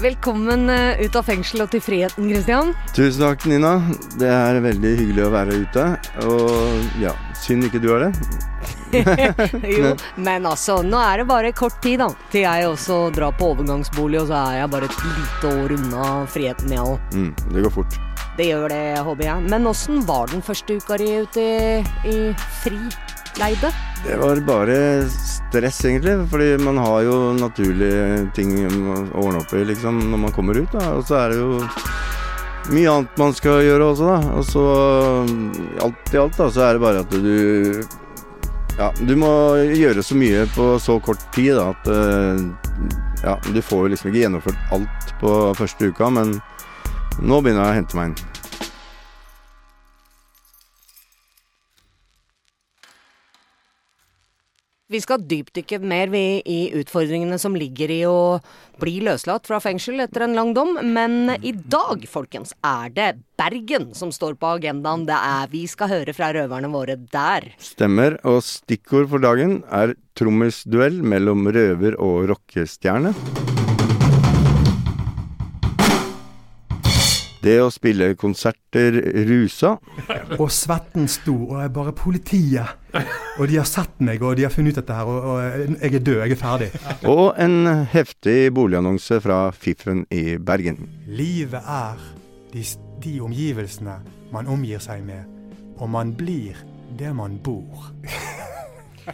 Velkommen eh, ut av fengsel og til friheten, Christian. Tusen takk, Nina. Det er veldig hyggelig å være ute. Og ja, synd ikke du er det. jo, men altså, nå er det bare kort tid da til jeg også drar på overgangsbolig, og så er jeg bare et lite år unna friheten, jeg òg. Mm, det går fort. Det gjør det, håper jeg. Men åssen var den første uka di ute i, i frileide? Det var bare stress, egentlig. Fordi man har jo naturlige ting å ordne opp i liksom, når man kommer ut. Da. Og så er det jo mye annet man skal gjøre også, da. Og så alt i alt da, så er det bare at du Ja, du må gjøre så mye på så kort tid da, at ja, du får jo liksom ikke gjennomført alt på første uka, men nå begynner jeg å hente meg inn. Vi skal dypdykke mer i utfordringene som ligger i å bli løslatt fra fengsel etter en lang dom, men i dag, folkens, er det Bergen som står på agendaen. Det er Vi skal høre fra røverne våre der. Stemmer, og stikkord for dagen er trommisduell mellom røver og rockestjerne. Det å spille konserter rusa. Og svetten sto, og jeg bare Politiet! Og de har sett meg, og de har funnet ut dette her, og, og jeg er død, jeg er ferdig. Og en heftig boligannonse fra Fiffen i Bergen. Livet er de, de omgivelsene man omgir seg med, og man blir det man bor.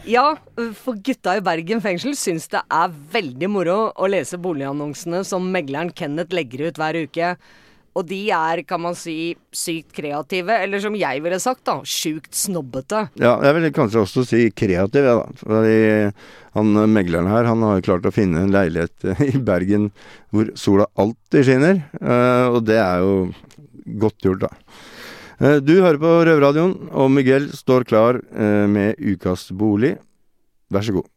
Ja, for gutta i Bergen fengsel syns det er veldig moro å lese boligannonsene som megleren Kenneth legger ut hver uke. Og de er, kan man si, sykt kreative, eller som jeg ville sagt, da, sjukt snobbete. Ja, jeg vil kanskje også si kreativ, ja, da. Fordi han megleren her, han har klart å finne en leilighet i Bergen hvor sola alltid skinner. Og det er jo godt gjort, da. Du hører på Røverradioen, og Miguel står klar med ukas bolig. Vær så god.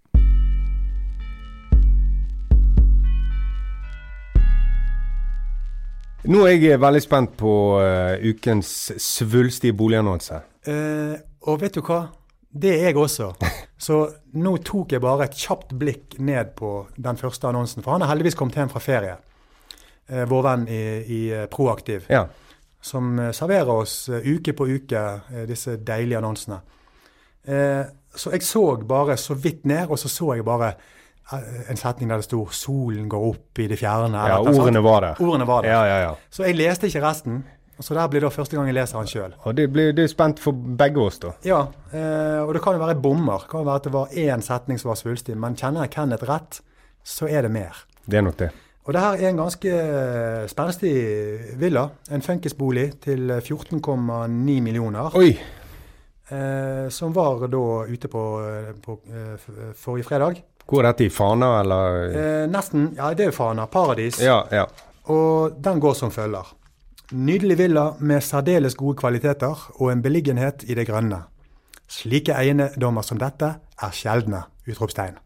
Nå er jeg veldig spent på uh, ukens svulstige boligannonse. Uh, og vet du hva? Det er jeg også. Så nå tok jeg bare et kjapt blikk ned på den første annonsen. For han har heldigvis kommet hjem fra ferie. Uh, vår venn i, i Proaktiv. Ja. Som serverer oss uke på uke disse deilige annonsene. så jeg så bare så vidt ned, og så så jeg bare en setning der det sto 'solen går opp i det fjerne'. Ja, ordene var der. Ordene var der. Ja, ja, ja. Så jeg leste ikke resten. Så der blir det første gang jeg leser han sjøl. Det blir, det er spent for begge oss, da. Ja, eh, og det kan jo være bommer. Det kan jo være at det var én setning som var svulstig. Men kjenner jeg Kenneth rett, så er det mer. Det er nok det. Og det her er en ganske spenstig villa. En funkisbolig til 14,9 millioner. Oi! Eh, som var da ute på, på eh, forrige fredag. Hvor er dette, i Fana, eller? Eh, nesten. Ja, det er Fana. Paradis. Ja, ja. Og den går som følger. Nydelig villa med særdeles gode kvaliteter og en beliggenhet i det grønne. Slike eiendommer som dette er sjeldne! Utropstegn.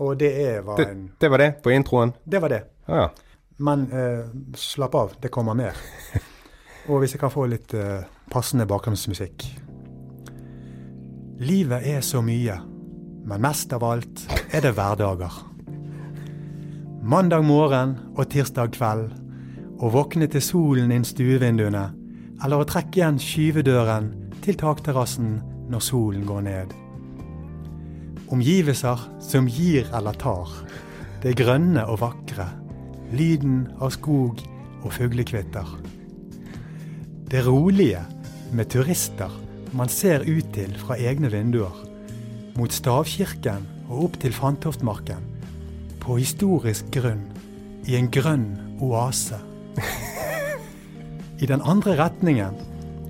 Og det er, var det, en Det var det på introen? Det var det. Ja. Men eh, slapp av, det kommer mer. og hvis jeg kan få litt eh, passende bakgrunnsmusikk. Livet er så mye men mest av alt er det hverdager. Mandag morgen og tirsdag kveld, å våkne til solen inn stuevinduene, eller å trekke igjen skyvedøren til takterrassen når solen går ned. Omgivelser som gir eller tar. Det grønne og vakre. Lyden av skog og fuglekvitter. Det rolige med turister man ser ut til fra egne vinduer mot stavkirken og opp til Fantoftmarken. På historisk grunn, i en grønn oase. I den andre retningen,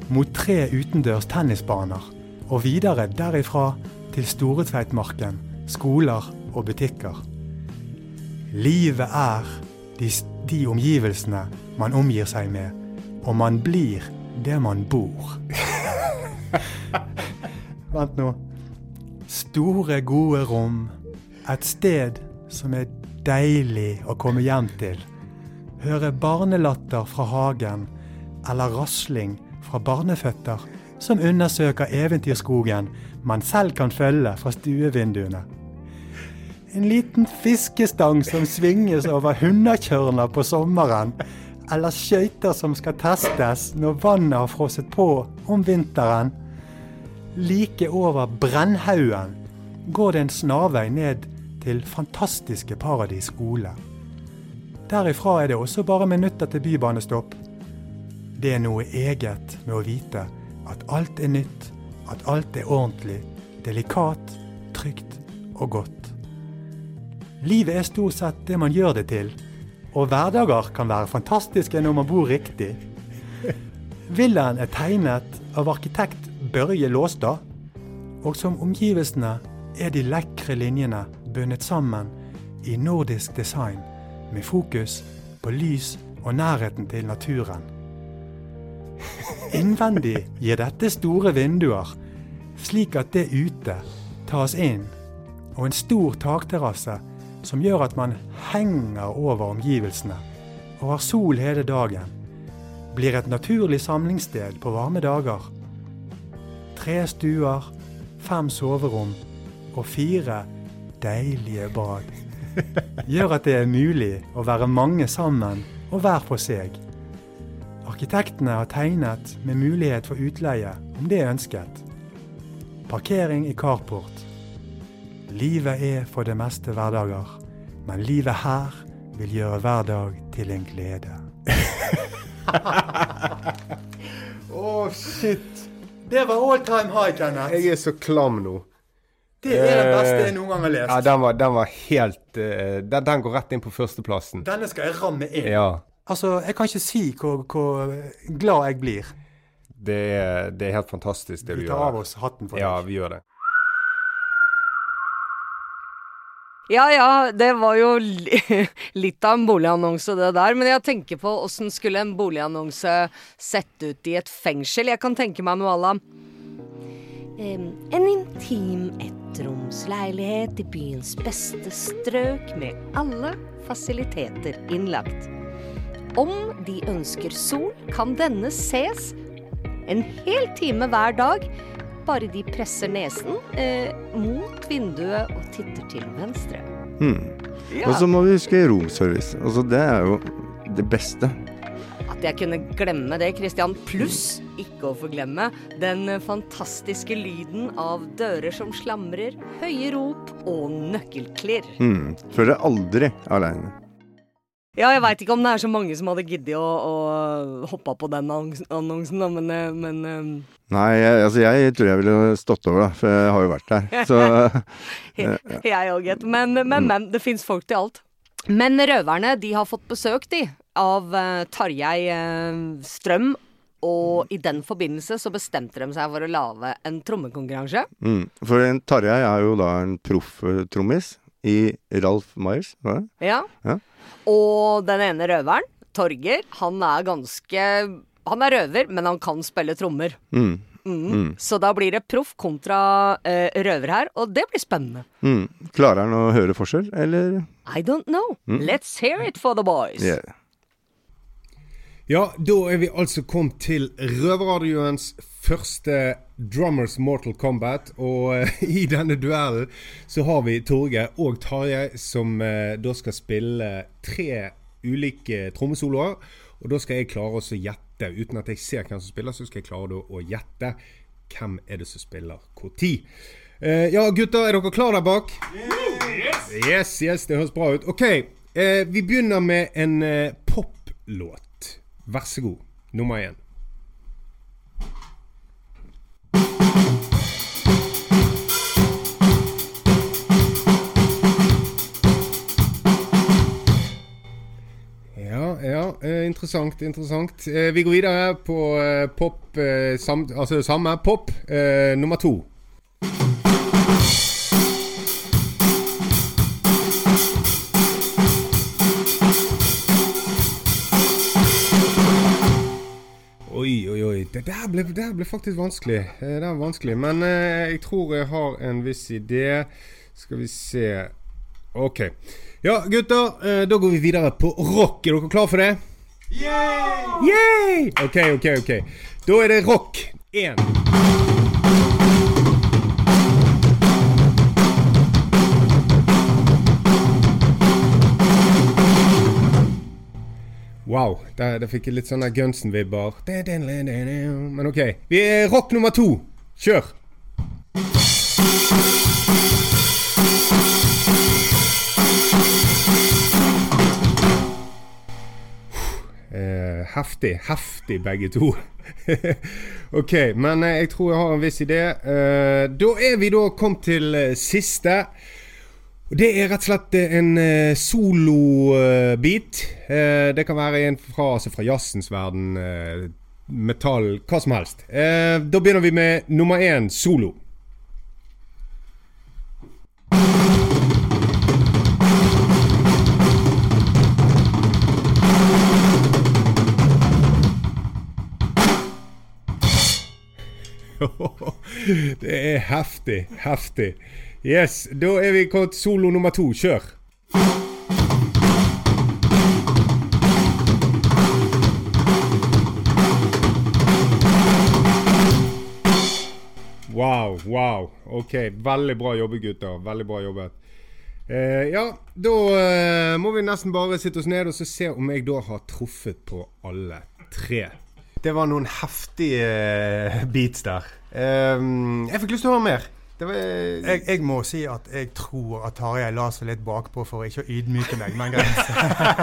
mot tre utendørs tennisbaner, og videre derifra til Storetveitmarken, skoler og butikker. Livet er de, de omgivelsene man omgir seg med, og man blir det man bor. Vent nå. Store, gode rom. Et sted som er deilig å komme hjem til. Høre barnelatter fra hagen, eller rasling fra barneføtter som undersøker eventyrskogen man selv kan følge fra stuevinduene. En liten fiskestang som svinges over hundekjørner på sommeren. Eller skøyter som skal testes når vannet har frosset på om vinteren. Like over Brennhaugen går det en snarvei ned til fantastiske Paradis skole. Derifra er det også bare minutter til bybanestopp. Det er noe eget med å vite at alt er nytt, at alt er ordentlig, delikat, trygt og godt. Livet er stort sett det man gjør det til, og hverdager kan være fantastiske når man bor riktig. Villaen er tegnet av arkitekt Børje Låstad, og som omgivelsene er de lekre linjene bundet sammen i nordisk design med fokus på lys og nærheten til naturen. Innvendig gir dette store vinduer, slik at det ute tas inn, og en stor takterrasse som gjør at man henger over omgivelsene og har sol hele dagen, blir et naturlig samlingssted på varme dager. Tre stuer, fem soverom og fire deilige bad gjør at det er mulig å være mange sammen og hver for seg. Arkitektene har tegnet med mulighet for utleie om det er ønsket. Parkering i carport. Livet er for det meste hverdager, men livet her vil gjøre hver dag til en glede. Å, shit. Det var all time high, Kenneth. Jeg er så klam nå. Det er det beste jeg noen gang har Ja, lest. den var, den var helt eh, den, den går rett inn på førsteplassen. Denne skal jeg ramme inn. Ja. Altså, jeg kan ikke si hvor, hvor glad jeg blir. Det er, det er helt fantastisk, det Vi gjør. Vi tar gjør. av oss hatten for Ja, deg. vi gjør det. Ja ja, det var jo litt av en boligannonse det der. Men jeg tenker på åssen skulle en boligannonse sett ut i et fengsel? Jeg kan tenke meg noe à la En intim ettromsleilighet i byens beste strøk med alle fasiliteter innlagt. Om de ønsker sol, kan denne ses en hel time hver dag. Bare de presser nesen eh, mot vinduet og titter til venstre. Hmm. Og så må vi huske romservice. Altså, det er jo det beste. At jeg kunne glemme det, Christian. Pluss, ikke å forglemme, den fantastiske lyden av dører som slamrer, høye rop og nøkkelklirr. Mm, Føler aldri aleine. Ja, jeg veit ikke om det er så mange som hadde giddet å, å hoppe på den annonsen, da, men, eh, men eh, Nei, jeg, altså jeg tror jeg ville stått over, da, for jeg har jo vært der. Så Jeg òg, gitt. Men, men, men. Det fins folk til alt. Men røverne, de har fått besøk, de, av eh, Tarjei eh, Strøm. Og i den forbindelse så bestemte de seg for å lage en trommekonkurranse. mm. For Tarjei er jo da en proff-trommis i Ralf Myers, var det? Ja. Ja. Og den ene røveren, Torger, han er ganske Han er røver, men han kan spille trommer. Mm. Mm. Mm. Så da blir det proff kontra eh, røver her, og det blir spennende. Mm. Klarer han å høre forskjell, eller? I don't know. Mm. Let's hear it for the boys. Yeah. Ja, da er vi altså kommet til Røverradioens første Drummers Mortal Kombat. Og eh, i denne duellen så har vi Torgeir og Tarjei som eh, da skal spille tre ulike trommesoloer. Og da skal jeg klare å gjette, uten at jeg ser hvem som spiller, så skal jeg klare å gjette hvem er det som spiller når. Eh, ja, gutter, er dere klare der bak? Yes, yes, det høres bra ut. Ok, vi begynner med en eh, poplåt. Vær så god. Nummer én. Ja, ja. Eh, interessant, interessant. Eh, vi går videre på eh, pop eh, sam, Altså samme pop eh, nummer to. Det der ble, det ble faktisk vanskelig. Eh, Det er vanskelig. Men eh, jeg tror jeg har en viss idé. Skal vi se Ok. Ja, gutter. Eh, da går vi videre på rock. Er dere klar for det? Yay! Ok, ok, ok. Da er det rock. Én. Wow. Der, der fikk jeg litt sånne Gunsen-vibber. Men OK. Vi er rock nummer to. Kjør! Eh, heftig. Heftig, begge to. ok, men eh, jeg tror jeg har en viss idé. Eh, da er vi da kommet til siste. Det er rett og slett eh, en uh, solobit. Uh, det kan være en fra, altså fra jazzens verden, uh, metall, hva som helst. da begynner vi med nummer én, solo. det er heftig. Heftig. Yes, da er vi kommet solo nummer to. Kjør. Wow, wow. Ok, veldig bra jobbet, gutter. Veldig bra jobbet. Eh, ja, da eh, må vi nesten bare sitte oss ned og se om jeg da har truffet på alle tre. Det var noen heftige eh, beats der. Eh, jeg fikk lyst til å høre mer. Var, jeg, jeg, må si at jeg tror at Tarjei la seg litt bakpå for ikke å ydmyke meg, men greit.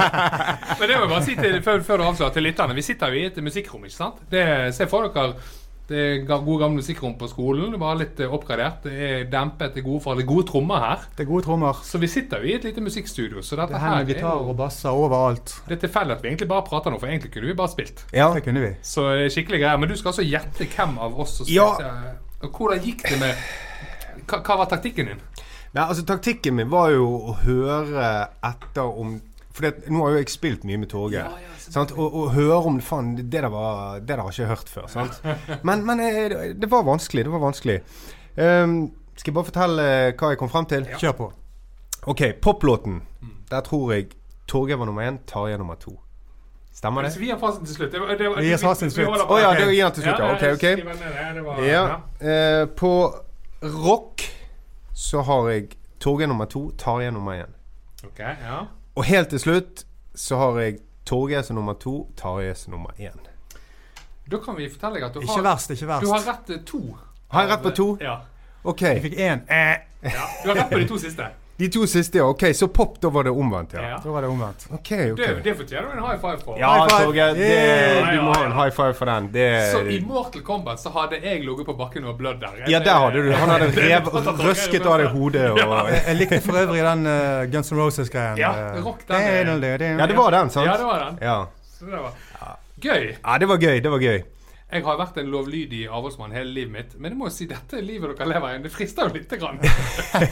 men det må jeg bare si til, før, før du avslører til lytterne. Vi sitter jo i et musikkrom, ikke sant? Det, se for dere det er gode gamle musikkrom på skolen. Det var litt eh, oppgradert. Det er dempet. Det er gode, for, det er gode trommer her. Det er gode trommer. Så vi sitter jo i et lite musikkstudio. Så dette det her gitarer og basser overalt. Det er tilfeldig at vi egentlig bare prater nå, for egentlig kunne vi bare spilt. Ja, det kunne vi. Så skikkelig greier. Men du skal altså gjette hvem av oss som spilte. Ja. Hvordan gikk det med hva, hva var taktikken din? Nei, altså Taktikken min var jo å høre etter om For nå har jo jeg spilt mye med Torgeir. Ja, ja, og, og, høre om faen, det der, var, det der har jeg ikke hørt før. Sant? Men, men, eh, det var vanskelig. Det var vanskelig. Um, skal jeg bare fortelle hva jeg kom frem til? Ja. Kjør på. OK, poplåten. Der tror jeg Torgeir var nummer én, Tarjei nummer to. Stemmer det? Vi har fasiten til slutt. Det var, det var, vi gir fasiten til slutt. Å ja, det gir han til slutt, ja. Ok, ok. Ja, uh, på rock så har jeg Torgeir nummer to, Tarjei nummer én. Okay, ja. Og helt til slutt så har jeg Torgeir som nummer to, Tarjei som nummer én. Da kan vi fortelle deg at du ikke har Verst, ikke verst. Du har rett to. Har jeg rett på to? Ja. Ok. Jeg fikk én. Eh. Ja, du har rett på de to siste. De to siste, ja. Ok, Så pop, da var det omvendt, ja. ja. Da var det omvendt. Ok, ok. Det, det fortjener du en high five for. Ja, Torgeir. Du må ha en high five for den. Det... Så i Mortal Kombat så hadde jeg ligget på bakken og blødd der. Ja, der hadde du Han hadde rev, røsket av deg hodet. Og... Ja. Jeg likte for øvrig den uh, Guns N' Roses-greien. Ja, rock den. Ja, det var den, sant? Ja, det var den. Ja. Så det var gøy. Ja, det var gøy. Det var gøy. Jeg har vært en lovlydig avholdsmann hele livet mitt, men jeg må jo si dette livet dere lever i. Det frister jo lite grann.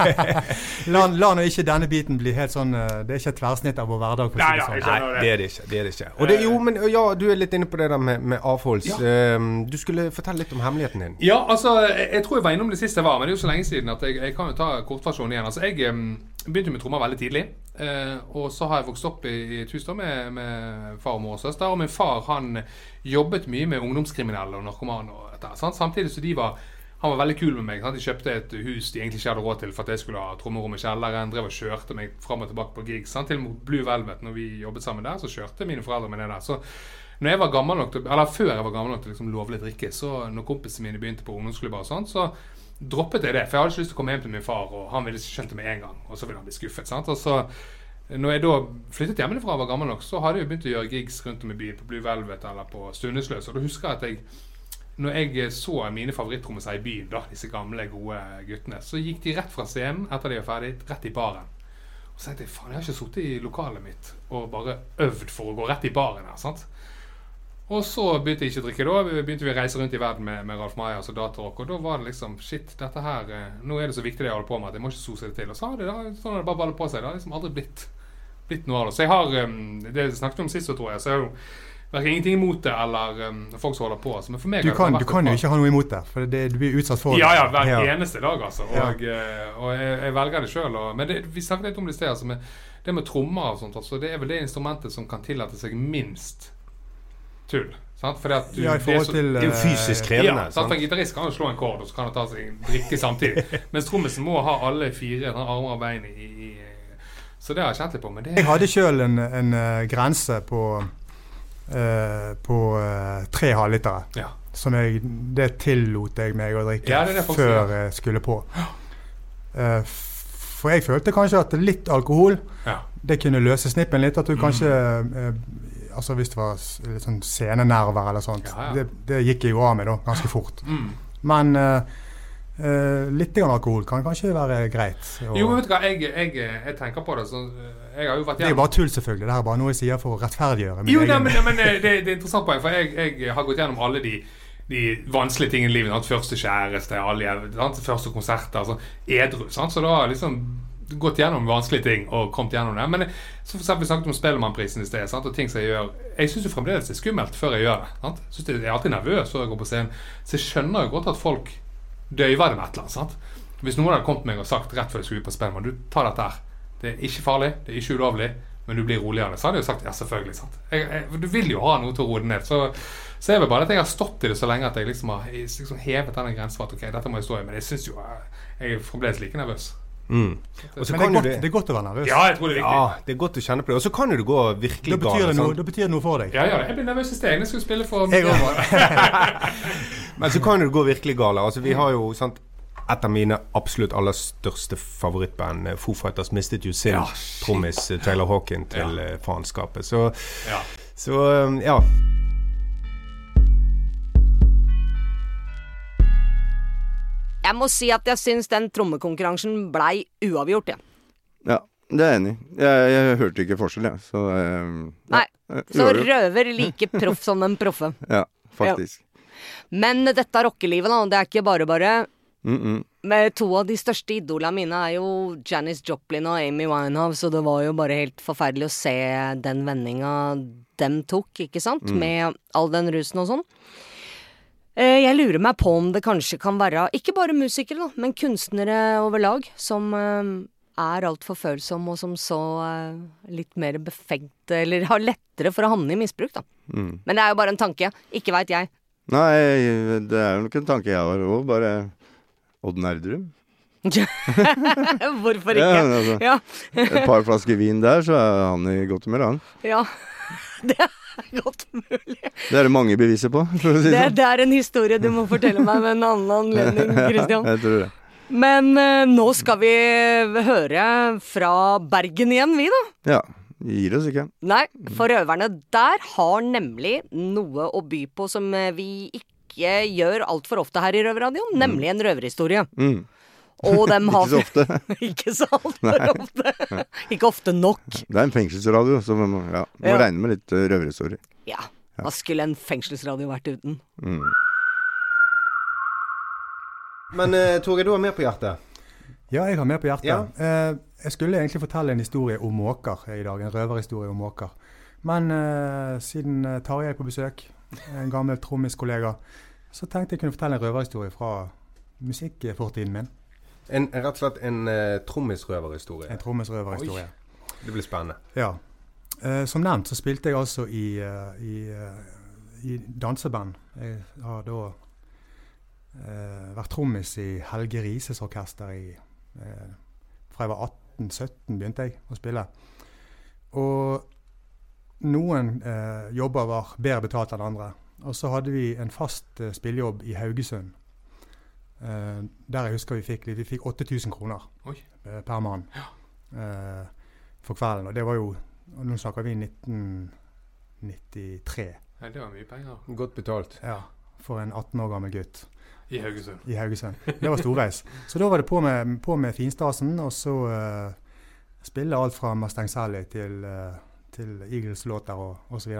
la, la nå ikke denne biten bli helt sånn uh, Det er ikke et tverrsnitt av vår hverdag. Nei, ja, sånn. Nei, det er det ikke. Det er det ikke. Og det, jo, men ja, du er litt inne på det der med, med avholds. Ja. Um, du skulle fortelle litt om hemmeligheten din. Ja, altså, jeg, tror jeg var innom det siste jeg var, men det er jo så lenge siden at jeg, jeg kan jo ta kortversjonen igjen. Altså, jeg um, begynte med trommer veldig tidlig. Uh, og så har jeg vokst opp i, i da med, med far og mor og søster. Og min far han jobbet mye med ungdomskriminelle og narkomane. Og dette? Samtidig så de var han var veldig kul med meg. Sant? De kjøpte et hus de egentlig ikke hadde råd til for at jeg skulle ha trommerom i kjelleren. Drev og kjørte meg fram og tilbake på gigs. Sant? Til og med Blue Velvet, når vi jobbet sammen der, så kjørte mine foreldre meg ned der. Så når jeg var gammel nok til, eller før jeg var gammel nok til liksom lovlig drikke, så når kompisene mine begynte på ungdomsklubber og sånn, så droppet jeg det. For jeg hadde ikke lyst til å komme hjem til min far, og han ville skjønt det med en gang. Og så ville han bli skuffet. sant? Og så når jeg da flyttet hjemmefra og var gammel nok, så hadde jeg begynt å gjøre gigs rundt om i byen, på Blue Velvet eller på Stundesløs. Og da husker jeg at jeg når jeg så mine favorittrommiser i byen, da, disse gamle, gode guttene, så gikk de rett fra scenen etter de var ferdig, rett i baren. Og så tenkte jeg faen, jeg har ikke sittet i lokalet mitt og bare øvd for å gå rett i baren her. sant? Og så begynte jeg ikke å drikke. Da begynte vi å reise rundt i verden med, med Ralf Maja, og datarock. Og da var det liksom Shit, dette her eh, Nå er det så viktig det jeg holder på med at jeg må ikke sose det til. Og så har det, da, sånn har det bare ballet på seg. Det har liksom aldri blitt blitt noe av det. Så jeg har um, Det snakket vi om sist, tror jeg. Så har jo verken ingenting imot det eller um, folk som holder på. Altså. Men for meg du kan, du kan jo ikke ha noe imot det, for det, du blir utsatt for det. Ja, ja, hver ja. eneste dag, altså. Og, ja. og, og jeg, jeg, velger det sjøl. Men det, vi snakket litt om det i sted. Altså, med, det med trommer og sånt, altså, det er vel det instrumentet som kan tillate seg minst tull. Sant? Du, ja, det, er så, til, det, er jo fysisk krevende. Ja, sant? For En gitarist kan jo slå en kord, og så kan han ta seg en drikke samtidig. Mens trommisen må ha alle fire armer og bein i, i så det har jeg kjent litt på. Det... Jeg hadde sjøl en, en uh, grense på uh, på uh, tre halvlitere. Ja. Som jeg, det tillot jeg meg å drikke Ja, det det før jeg skulle på. Eh, for jeg følte kanskje at litt alkohol Ja. det kunne løse snippen litt. At du Mm. kanskje eh, Altså hvis det var litt sånn scenenerver eller sånt. Ja, ja. Det, det gikk jeg jo av med da, ganske fort. Mm. Men uh, uh, litt grann alkohol kan kanskje være greit. Og, Jo, men vet du hva, jeg, jeg, jeg tenker på det sånn det er jo bare tull, selvfølgelig. Det er bare noe jeg sier for å rettferdiggjøre Jo, nei, men, men det, det er interessant poeng, for jeg, jeg har gått gjennom alle de, de vanskelige tingene i livet. Sant? Første kjæreste, alle, sant? første konserter. Altså, edru. Sant? Så da liksom gått gjennom vanskelige ting og kommet gjennom det. Men eh, så for eksempel, vi snakket om Spellemannprisen i sted, sant? og ting som jeg gjør Jeg syns fremdeles det er skummelt før jeg gjør det. Sant? Synes jeg er alltid nervøs før jeg går på scenen. Så jeg skjønner jo godt at folk døyver det med et eller annet. Sant? Hvis noen hadde kommet meg og sagt rett før jeg skulle ut på Spellemann Du, ta dette her. Det er ikke farlig, det er ikke ulovlig, men du blir roligere. Så hadde jeg jo sagt ja, selvfølgelig. sant? Jeg, jeg, du vil jo ha noe til å roe ned. Så, så er det bare at jeg har stått i det så lenge at jeg liksom har liksom hevet denne grensen for at ok, dette må jeg stå i. Men jeg syns jo eh, jeg er fremdeles like nervøs. Mm. Og så Men det er, godt, det det er godt å være nervøs. Ja, jeg tror det er viktig. Ja, det er godt å kjenne på det. Og så kan jo det gå virkelig det, galt. Da, sånn. da betyr det noe for deg. Ja, ja, jeg ble nervøs i sted. Jeg skulle spille for Jeg Men så kan jo det gå virkelig galt. Altså, vi har jo sant, et av mine absolutt aller største favorittband, eh, Foo Fighters, mistet jo sin Ja, trommis eh, Taylor Hawkin til Ja. eh, faenskapet. Så, Ja. så ja. Jeg må si at jeg syns den trommekonkurransen blei uavgjort, jeg. Ja, det er jeg enig i. Jeg, jeg hørte ikke forskjell, jeg. Så eh, Nei, ja, Så røver like proff som den proffe. Ja, faktisk. Men dette rockelivet, da, det er ikke bare bare. Mm -mm. Med to av de største idolene mine er jo Janis Joplin og Amy Winehouse, og det var jo bare helt forferdelig å se den vendinga dem tok, ikke sant? Med all den rusen og sånn. Eh, Jeg lurer meg på om det kanskje kan være ikke bare musikere, da, men kunstnere over lag, som eh, er altfor følsomme, og som så eh, litt mer befengte, eller har lettere for å havne i misbruk, da. Mm. Men det er jo bare en tanke. Ikke veit jeg. Nei, det er jo nok en tanke jeg har òg. Bare Odd Nerdrum. Hvorfor ikke? Ja, altså, Ja. et par flasker vin der, så er han i godt humør, han. Ja, det er godt mulig. Det er det mange beviser på, for å si Det, sånn. det er en historie du må fortelle meg ved en annen anledning, Christian. Jeg tror det. Men eh, nå skal vi høre fra Bergen igjen, vi, da. Ja. Vi gir oss ikke. Nei, for røverne der har nemlig noe å by på som eh, vi ikke gjør altfor ofte her i Røverradioen, nemlig en røverhistorie. Mm. Og dem har Ikke så ofte. ikke så altfor ofte. ikke ofte nok. Det er en fengselsradio, så man må, ja, må Ja. regne med litt uh, røverhistorier. Ja. Hva skulle en fengselsradio vært uten? Mm. Men uh, Torgeir, du har mer på hjertet? Ja, jeg har mer på hjertet. Ja. Uh, jeg skulle egentlig fortelle en historie om måker i dag. En røverhistorie om måker. Men uh, siden uh, Tarjei er på besøk, en gammel trommiskollega, så tenkte jeg kunne fortelle en røverhistorie fra musikkfortiden min. En, rett og slett en uh, trommisrøverhistorie. En trommisrøverhistorie. Det blir spennende. Ja. Uh, som nevnt så spilte jeg altså i, uh, i, uh, i danseband. Jeg har da vært trommis i Helge Rises orkester i Fra jeg var 18-17 begynte jeg å spille. Og noen jobber var bedre betalt enn andre. Og så hadde vi en fast spillejobb i Haugesund. Eh, der jeg husker vi fikk, vi fikk 8000 kroner Oi. eh, per mann eh, for kvelden. Og det var jo og Nå snakker vi 1993. Nei, det var mye penger. Godt betalt. Ja, for en 18 år gammel gutt I Haugesund. i Haugesund. Det var storveis. Så da var det på med, på med finstasen, og så uh, spille alt fra Mastengselli til, til Eagles-låter og osv.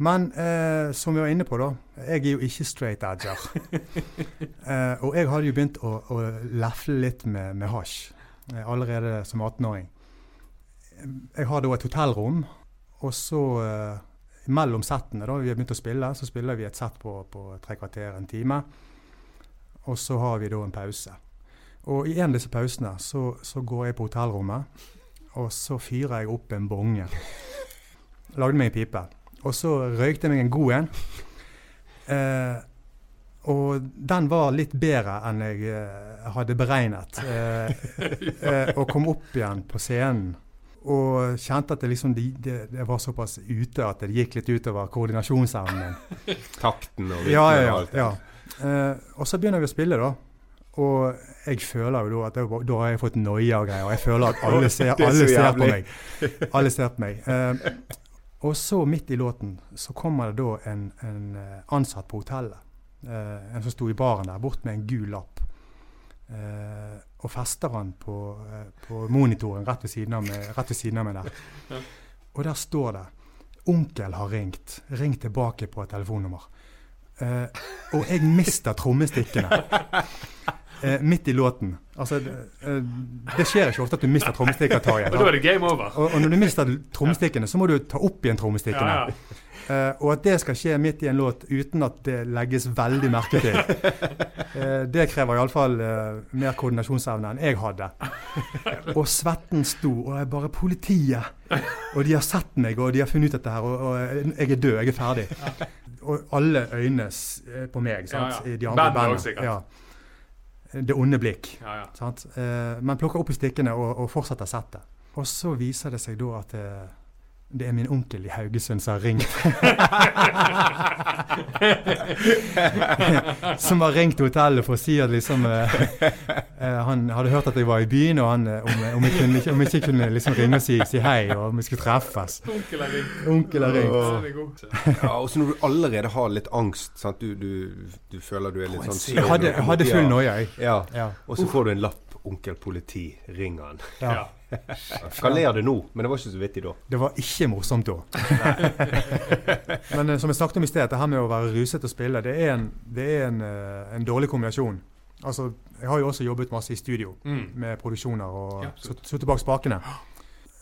Men eh, som vi var inne på, da. Jeg er jo ikke straight edger. eh, og jeg hadde jo begynt å, å lefle litt med, med hasj eh, allerede som 18-åring. Jeg har da et hotellrom, og så eh, mellom settene, da vi har begynt å spille, så spiller vi et sett på, på tre kvarter, en time. Og så har vi da en pause. Og i en av disse pausene så, så går jeg på hotellrommet, og så fyrer jeg opp en bonge. Lagde meg en pipe. Og så røykte jeg meg en god en. Eh, og den var litt bedre enn jeg eh, hadde beregnet. Eh, eh, og kom opp igjen på scenen. Og kjente at det, liksom, det, det, var såpass ute at det gikk litt utover koordinasjonsevnen min. Takten og Ja, ja, ja. ja. Eh, og så begynner vi å spille, da. Og jeg føler jo da at jeg, da har jeg fått noia og greier. Og jeg føler at alle ser, er alle ser på meg. Alle ser på meg. Eh, og så, midt i låten, så kommer det da en, en eh, ansatt på hotellet. eh, en som sto i baren der, bort med en gul lapp. Eh, og fester han på, eh, på monitoren rett ved siden av meg, siden av meg der. Og der står det 'Onkel har ringt. Ring tilbake på et telefonnummer'. Eh, og jeg mister trommestikkene eh, midt i låten. Altså, det, eh, det skjer ikke ofte at du mister trommestikker, Tarjei. Og da er det game over. Og, og når du mister trommestikkene, så må du ta opp igjen trommestikkene. Ja, ja. Eh, og at det skal skje midt i en låt uten at det legges veldig merke til, uh, det krever iallfall uh, mer koordinasjonsevne enn jeg hadde. Og svetten sto, og jeg bare 'Politiet!' Og de har sett meg, og de har funnet ut dette her, og, og jeg er død, jeg er ferdig. Og alle øyne s- eh, på meg, sant, i de andre bandene. Ja. Det onde blikk. Ja, ja. Sant? Uh, men plukker opp i stikkene og, og fortsetter settet. Og så viser det seg da at det er min onkel i Haugesund som har ringt. som har ringt hotellet for å si at liksom uh, Han hadde hørt at jeg var i byen, og han, eh, om, om, jeg kunne, om jeg ikke kunne liksom ringe og si, si hei, og om vi skulle treffes. Onkel har ringt. Onkel har ringt. Ja, og så når du allerede har litt angst, sant? Du, du, du føler du er litt sånn Jeg hadde, jeg hadde full noia, jeg. Ja. Ja. Og så får du en lapp. 'Onkel politi, ring han'. Ja. Hva ler du nå? Men det var ikke så vittig da. Det var ikke morsomt da. Men eh, som jeg snakket om i sted, det her med å være ruset og spille, det er en, det er en, eh, en dårlig kombinasjon. Altså, jeg har jo også jobbet masse i studio Mm. med produksjoner og Ja, sittet bak spakene.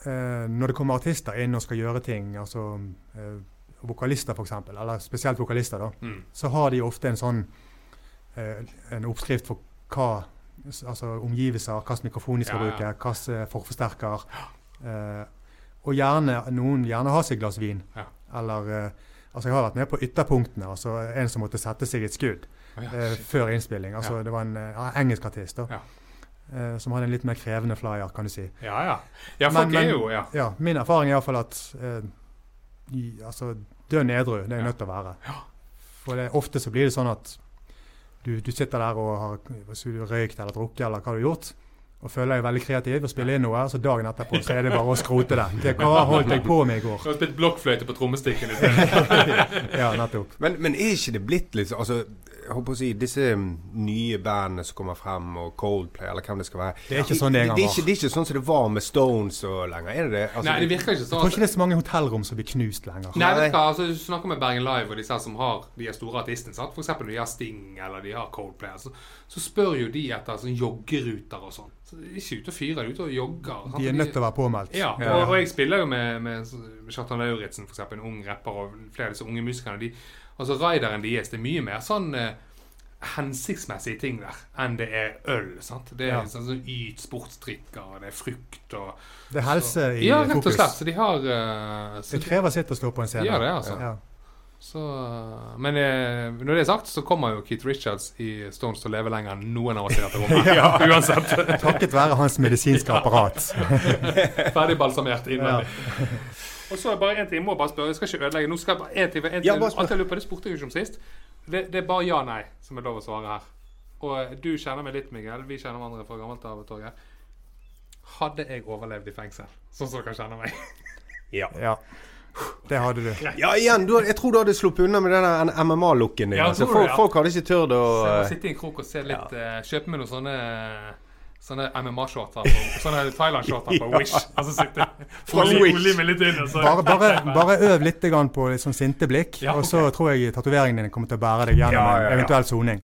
Eh, når det kommer artister inn og skal gjøre ting, altså eh, vokalister f.eks., eller spesielt vokalister, da, Mm. så har de ofte en sånn eh, en oppskrift for hva Altså omgivelser, hvilken mikrofon de skal Ja, ja. bruke, hvilken forforsterker. Eh, og gjerne, noen gjerne har seg et glass vin. Ja. Eller eh, Altså, jeg har vært med på ytterpunktene. Altså en som måtte sette seg et skudd ja, eh, før innspilling. Altså. Det var en eh, engelsk artist da, Ja. eh, som hadde en litt mer krevende flyer, kan du si. Ja, ja. Ja, Men- men- jo ja. Ja, Min erfaring er iallfall at eh, i, altså, dønn edru, det er Ja. nødt til å være. For det, ofte så blir det sånn at du, du sitter der og har røykt eller drukket eller hva du har gjort, og føler deg veldig kreativ og spiller inn noe, så dagen etterpå så er det bare å skrote det. det hva holdt jeg på med i går? Du har spilt blokkfløyte på trommestikken i stedet. Ja, nettopp. Men, men er ikke det blitt litt liksom, altså, jeg håper å si, Disse mm, nye bandene som kommer frem, og Coldplay, eller hvem det skal være Det er ikke sånn det en gang det, er var. ikke, det er ikke sånn som det var med Stones og lenger. Er det det? Altså, Nei, det virker ikke Jeg sånn. tror ikke det er så mange hotellrom som blir knust lenger. Nei, vet du hva, altså, Du snakker med Bergen Live og disse her som har de her store artistene. sant? Eksempel når de har Sting eller de har Coldplay. Så, så spør jo de etter sånn joggeruter og sånn. Så de er ikke ute og fyrer, de er ute og jogger. sant? De er nødt til å være påmeldt. Ja, og, og jeg spiller jo med, med Kjartan Lauritzen, eksempel, en ung rapper, og flere av disse unge musikerne. De, altså Rideren deres, det er mye mer sånn eh, hensiktsmessige ting der enn det er øl. sant? Det er Ja. sånn, sånn Yt sportsdrikker, og det er frukt og Det er helse i Ja, rett og slett. Så de har uh, så Det krever sitt å stå på en scene. Ja, Det er altså. Ja. Så, men eh, når det er sagt, så kommer jo Keith Richards i Stones til å leve lenger enn noen av oss i dette rommet. ja. Uansett. Takket være hans medisinske apparat. Ferdig balsamert innvendig. Og så er det bare en ting, jeg må bare spørre, jeg skal ikke ødelegge. Nå skal jeg bare en ting, en ting Ja, bare spør. Alt jeg lurer på, det spurte jeg ikke om sist. Det, det er bare ja-nei som er lov å svare her. Og eh, du kjenner meg litt, Miguel. Vi kjenner hverandre fra gammelt av, Torge. Hadde jeg overlevd i fengsel, sånn som dere kjenner meg? ja. Ja. Det hadde du. ja, igjen, du, jeg tror du hadde sluppet unna med den MMA-looken din. Ja, altså, folk, ja. folk hadde ikke turt å eh, sitte i en krok og se litt uh, Kjøpe med noen sånne Sånne MMA-shorter. på- Sånne Thailand-shorter på Wish. Altså sitte Fra Olje litt inn. Så, Bare, bare, bare øv litt grann på litt sånn sinte blikk, Ja, og så tror jeg tatoveringen dine kommer til å bære deg gjennom Ja, ja, ja. en eventuell soning.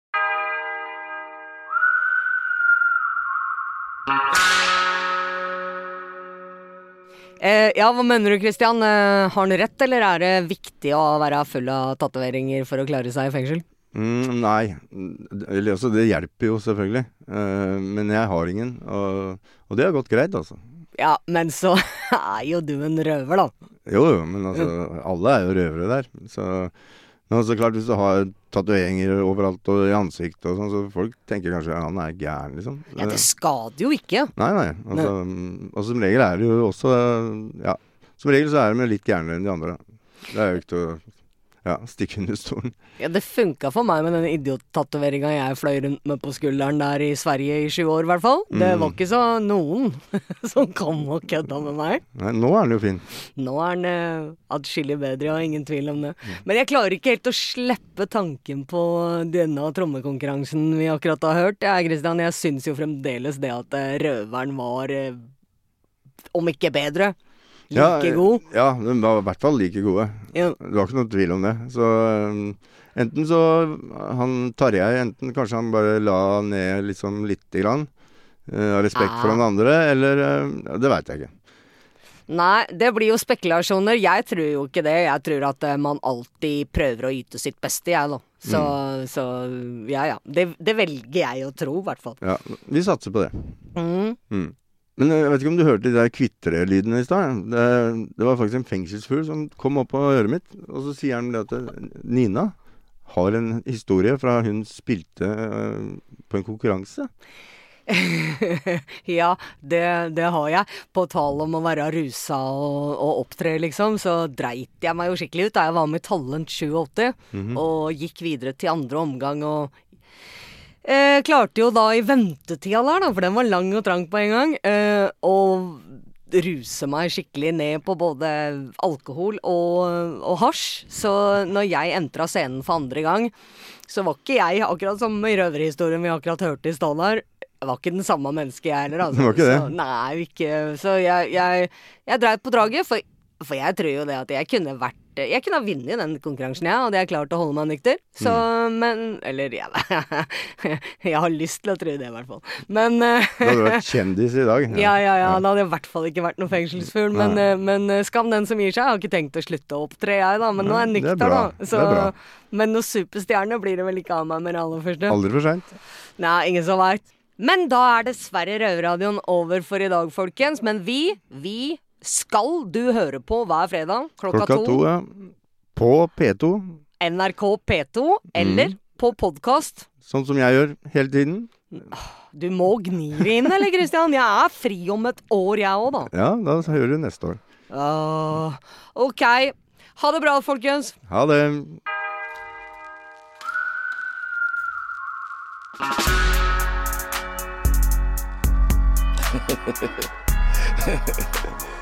Eh, ja, hva mener du, Christian? Eh, har han rett, eller er det viktig å være full av tatoveringer for å klare seg i fengsel? Mm, nei. Eller, altså, det hjelper jo selvfølgelig. Uh, men jeg har ingen, og, og det har gått greit, altså. Ja, men så er jo du en røver, da. Jo, jo, men altså, alle er jo røvere der. Så Men så klart, hvis du har tatoveringer overalt og i ansiktet og sånn, så folk tenker kanskje han er gæren, liksom. Ja, det skader jo ikke. Nei, nei. Altså, og som regel er det jo også Ja. Som regel så er de litt gærnere enn de andre. Det er jo ikke til å ja, stikke under stolen. Ja, det funka for meg med den idiottatoveringa jeg fløy rundt med på skulderen der i Sverige i sju år, i hvert fall. Det var ikke så noen som kom og kødda med meg. Nei, nå er den jo fin. Nå er den eh, atskillig bedre, ja, ingen tvil om det. Men jeg klarer ikke helt å slippe tanken på denne trommekonkurransen vi akkurat har hørt. Ja, Christian, jeg syns jo fremdeles det at eh, Røveren var, eh, om ikke bedre, like god. Ja, de var i hvert fall like gode. Ja. Det var ikke noe tvil om det. Så um, enten så Han Tarjei, enten kanskje han bare la ned liksom lite grann. eh, Av respekt for Ah. den andre, eller eh, Det veit jeg ikke. Nei, det blir jo spekulasjoner. Jeg tror jo ikke det. Jeg tror at eh, man alltid prøver å yte sitt beste, jeg, da. Så, så ja ja. Det, det velger jeg å tro, i hvert fall. Ja, vi satser på det. Mm. Mm. Men jeg vet ikke om du hørte de der kvitrelydene i stad? Det, det var faktisk en fengselsfugl som kom opp på øret mitt, og så sier han det at eh, Nina har en historie fra hun spilte eh, på en konkurranse. ja, det, det har jeg. På tal om å være rusa og, og opptre, liksom, så dreit jeg meg jo skikkelig ut da jeg var med i Talent 87 og gikk videre til andre omgang og eh, klarte jo da i ventetida der, da, for den var lang og trang på en gang, eh, å ruse meg skikkelig ned på både alkohol og, og hasj. Så når jeg entra scenen for andre gang, så var ikke jeg, akkurat som i røverhistorien vi akkurat hørte i stad der, jeg var ikke den samme mennesket jeg heller. Altså. Det var ikke det? Så, nei, ikke Så jeg, jeg, jeg dreit på draget, for, for jeg tror jo det at jeg kunne vært Jeg kunne ha vunnet den konkurransen, jeg, hadde jeg klart å holde meg nykter. Så, Mm. men Eller, ja jeg har lyst til å tro det, i hvert fall. Men hadde Du hadde vært kjendis i dag. ja, ja, ja. Da hadde jeg i hvert fall ikke vært noe fengselsfugl. Men, eh, men eh, skam den som gir seg. Jeg har ikke tenkt å slutte å opptre, jeg, da. Men nå er jeg er nykter, da. Så, er men noe superstjerne blir det vel ikke av meg med det aller første. Aldri for seint. Nei, ingen som veit. Men da er dessverre Røverradioen over for i dag, folkens. Men vi, vi skal du høre på hver fredag klokka, Klokka to, ja. På P2, NRK P2 eller på podkast. sånn som jeg gjør hele tiden. Du må gni det inn, eller, Christian? Jeg er fri om et år, jeg òg, da. Ja, da hører du neste år. Uh, OK. Ha det bra, folkens. Ha det.